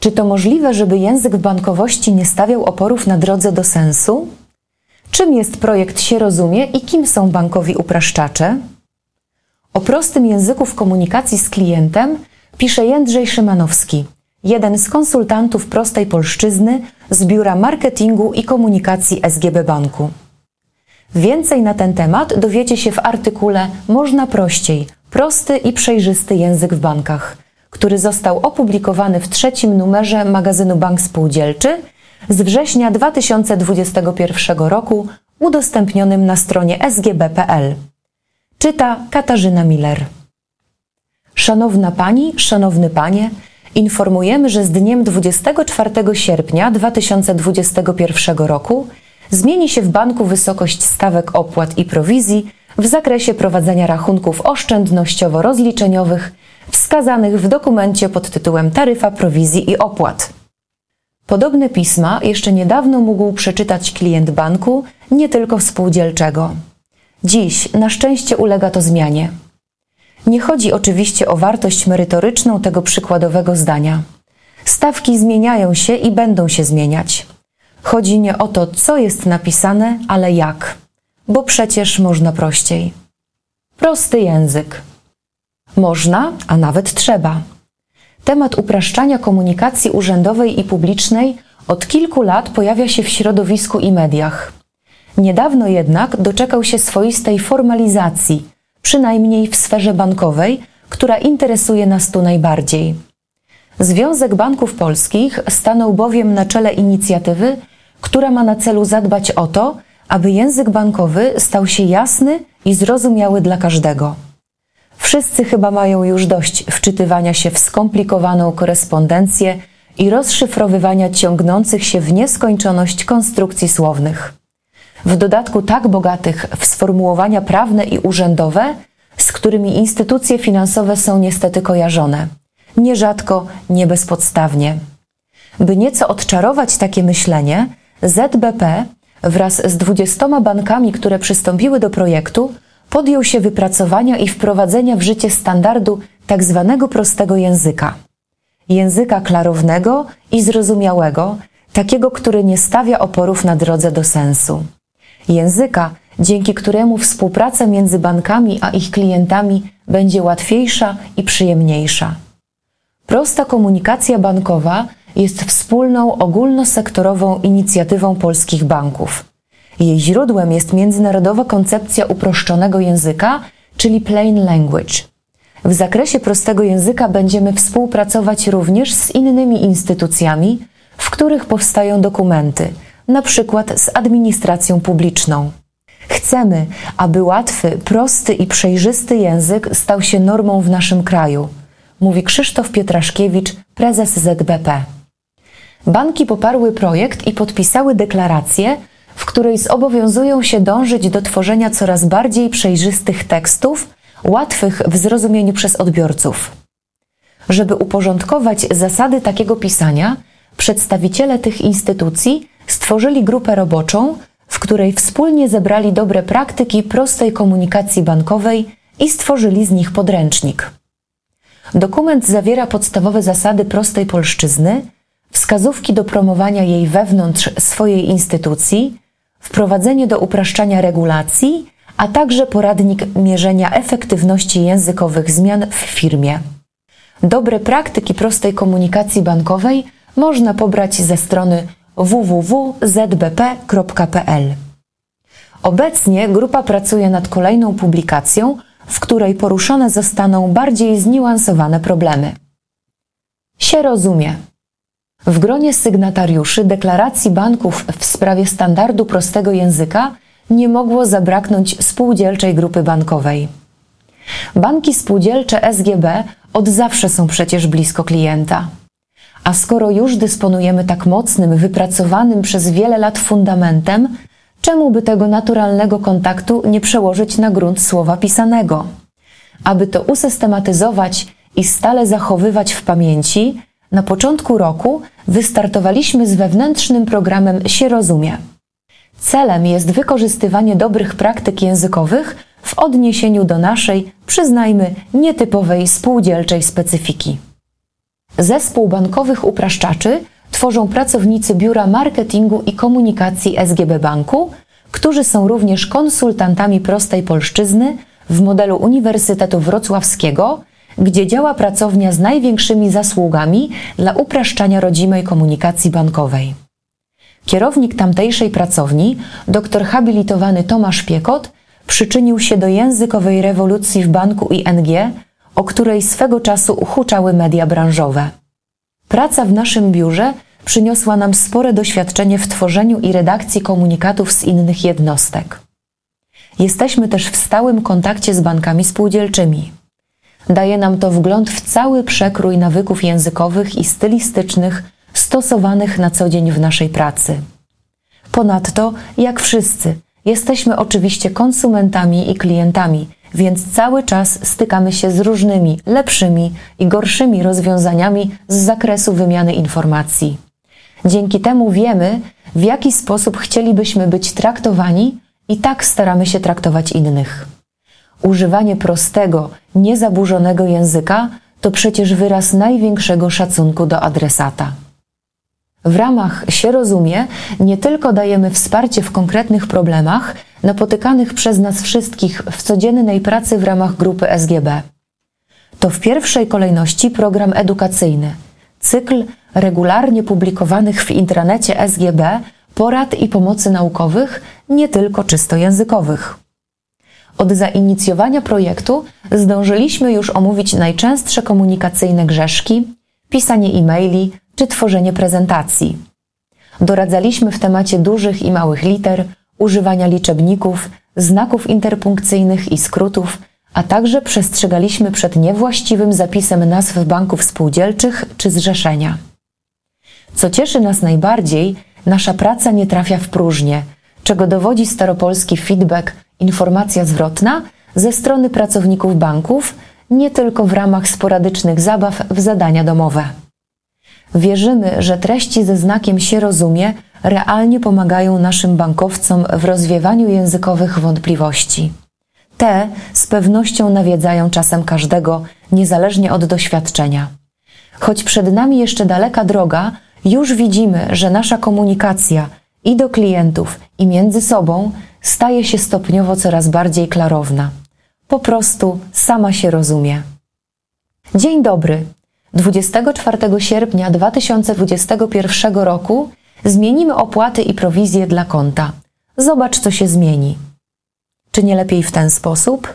Czy to możliwe, żeby język w bankowości nie stawiał oporów na drodze do sensu? Czym jest projekt się rozumie i kim są bankowi upraszczacze? O prostym języku w komunikacji z klientem pisze Jędrzej Szymanowski, jeden z konsultantów prostej polszczyzny z Biura Marketingu i Komunikacji SGB Banku. Więcej na ten temat dowiecie się w artykule Można prościej prosty i przejrzysty język w bankach, który został opublikowany w trzecim numerze magazynu Bank Spółdzielczy z września 2021 roku, udostępnionym na stronie sgb.pl. Czyta Katarzyna Miller. Szanowna Pani, Szanowny Panie, informujemy, że z dniem 24 sierpnia 2021 roku zmieni się w banku wysokość stawek opłat i prowizji w zakresie prowadzenia rachunków oszczędnościowo-rozliczeniowych wskazanych w dokumencie pod tytułem Taryfa prowizji i opłat. Podobne pisma jeszcze niedawno mógł przeczytać klient banku, nie tylko spółdzielczego. Dziś na szczęście ulega to zmianie. Nie chodzi oczywiście o wartość merytoryczną tego przykładowego zdania. Stawki zmieniają się i będą się zmieniać. Chodzi nie o to, co jest napisane, ale jak, bo przecież można prościej. Prosty język. Można, a nawet trzeba. Temat upraszczania komunikacji urzędowej i publicznej od kilku lat pojawia się w środowisku i mediach. Niedawno jednak doczekał się swoistej formalizacji, przynajmniej w sferze bankowej, która interesuje nas tu najbardziej. Związek Banków Polskich stanął bowiem na czele inicjatywy, która ma na celu zadbać o to, aby język bankowy stał się jasny i zrozumiały dla każdego. Wszyscy chyba mają już dość wczytywania się w skomplikowaną korespondencję i rozszyfrowywania ciągnących się w nieskończoność konstrukcji słownych. W dodatku tak bogatych w sformułowania prawne i urzędowe, z którymi instytucje finansowe są niestety kojarzone, nierzadko nie bezpodstawnie. By nieco odczarować takie myślenie, ZBP wraz z dwudziestoma bankami, które przystąpiły do projektu, podjął się wypracowania i wprowadzenia w życie standardu tzw. Tak prostego języka. Języka klarownego i zrozumiałego, takiego, który nie stawia oporów na drodze do sensu. Języka, dzięki któremu współpraca między bankami a ich klientami będzie łatwiejsza i przyjemniejsza. Prosta komunikacja bankowa jest wspólną ogólnosektorową inicjatywą polskich banków. Jej źródłem jest międzynarodowa koncepcja uproszczonego języka, czyli plain language. W zakresie prostego języka będziemy współpracować również z innymi instytucjami, w których powstają dokumenty, na przykład z administracją publiczną. Chcemy, aby łatwy, prosty i przejrzysty język stał się normą w naszym kraju, mówi Krzysztof Pietraszkiewicz, prezes ZBP. Banki poparły projekt i podpisały deklarację, w której zobowiązują się dążyć do tworzenia coraz bardziej przejrzystych tekstów, łatwych w zrozumieniu przez odbiorców. Żeby uporządkować zasady takiego pisania, przedstawiciele tych instytucji stworzyli grupę roboczą, w której wspólnie zebrali dobre praktyki prostej komunikacji bankowej i stworzyli z nich podręcznik. Dokument zawiera podstawowe zasady prostej polszczyzny, wskazówki do promowania jej wewnątrz swojej instytucji, wprowadzenie do upraszczania regulacji, a także poradnik mierzenia efektywności językowych zmian w firmie. Dobre praktyki prostej komunikacji bankowej można pobrać ze strony www.zbp.pl. Obecnie grupa pracuje nad kolejną publikacją, w której poruszone zostaną bardziej zniuansowane problemy. Się rozumie. W gronie sygnatariuszy deklaracji banków w sprawie standardu prostego języka nie mogło zabraknąć spółdzielczej grupy bankowej. Banki spółdzielcze SGB od zawsze są przecież blisko klienta. A skoro już dysponujemy tak mocnym, wypracowanym przez wiele lat fundamentem, czemu by tego naturalnego kontaktu nie przełożyć na grunt słowa pisanego? Aby to usystematyzować i stale zachowywać w pamięci, na początku roku wystartowaliśmy z wewnętrznym programem Się Rozumie. Celem jest wykorzystywanie dobrych praktyk językowych w odniesieniu do naszej, przyznajmy, nietypowej spółdzielczej specyfiki. Zespół bankowych upraszczaczy tworzą pracownicy Biura Marketingu i Komunikacji SGB Banku, którzy są również konsultantami prostej polszczyzny w modelu Uniwersytetu Wrocławskiego, gdzie działa pracownia z największymi zasługami dla upraszczania rodzimej komunikacji bankowej. Kierownik tamtejszej pracowni, doktor habilitowany Tomasz Piekot, przyczynił się do językowej rewolucji w banku ING, o której swego czasu uhuczały media branżowe. Praca w naszym biurze przyniosła nam spore doświadczenie w tworzeniu i redakcji komunikatów z innych jednostek. Jesteśmy też w stałym kontakcie z bankami spółdzielczymi. Daje nam to wgląd w cały przekrój nawyków językowych i stylistycznych stosowanych na co dzień w naszej pracy. Ponadto, jak wszyscy, jesteśmy oczywiście konsumentami i klientami, więc cały czas stykamy się z różnymi, lepszymi i gorszymi rozwiązaniami z zakresu wymiany informacji. Dzięki temu wiemy, w jaki sposób chcielibyśmy być traktowani i tak staramy się traktować innych. Używanie prostego, niezaburzonego języka to przecież wyraz największego szacunku do adresata. W ramach się rozumie, nie tylko dajemy wsparcie w konkretnych problemach napotykanych przez nas wszystkich w codziennej pracy w ramach grupy SGB. To w pierwszej kolejności program edukacyjny, cykl regularnie publikowanych w intranecie SGB porad i pomocy naukowych, nie tylko czysto językowych. Od zainicjowania projektu zdążyliśmy już omówić najczęstsze komunikacyjne grzeszki, pisanie e-maili czy tworzenie prezentacji. Doradzaliśmy w temacie dużych i małych liter, używania liczebników, znaków interpunkcyjnych i skrótów, a także przestrzegaliśmy przed niewłaściwym zapisem nazw banków spółdzielczych czy zrzeszenia. Co cieszy nas najbardziej, nasza praca nie trafia w próżnię, czego dowodzi staropolski feedback, informacja zwrotna ze strony pracowników banków, nie tylko w ramach sporadycznych zabaw w zadania domowe. Wierzymy, że treści ze znakiem się rozumie realnie pomagają naszym bankowcom w rozwiewaniu językowych wątpliwości. Te z pewnością nawiedzają czasem każdego, niezależnie od doświadczenia. Choć przed nami jeszcze daleka droga, już widzimy, że nasza komunikacja i do klientów, i między sobą staje się stopniowo coraz bardziej klarowna. Po prostu sama się rozumie. Dzień dobry. 24 sierpnia 2021 roku zmienimy opłaty i prowizje dla konta. Zobacz, co się zmieni. Czy nie lepiej w ten sposób?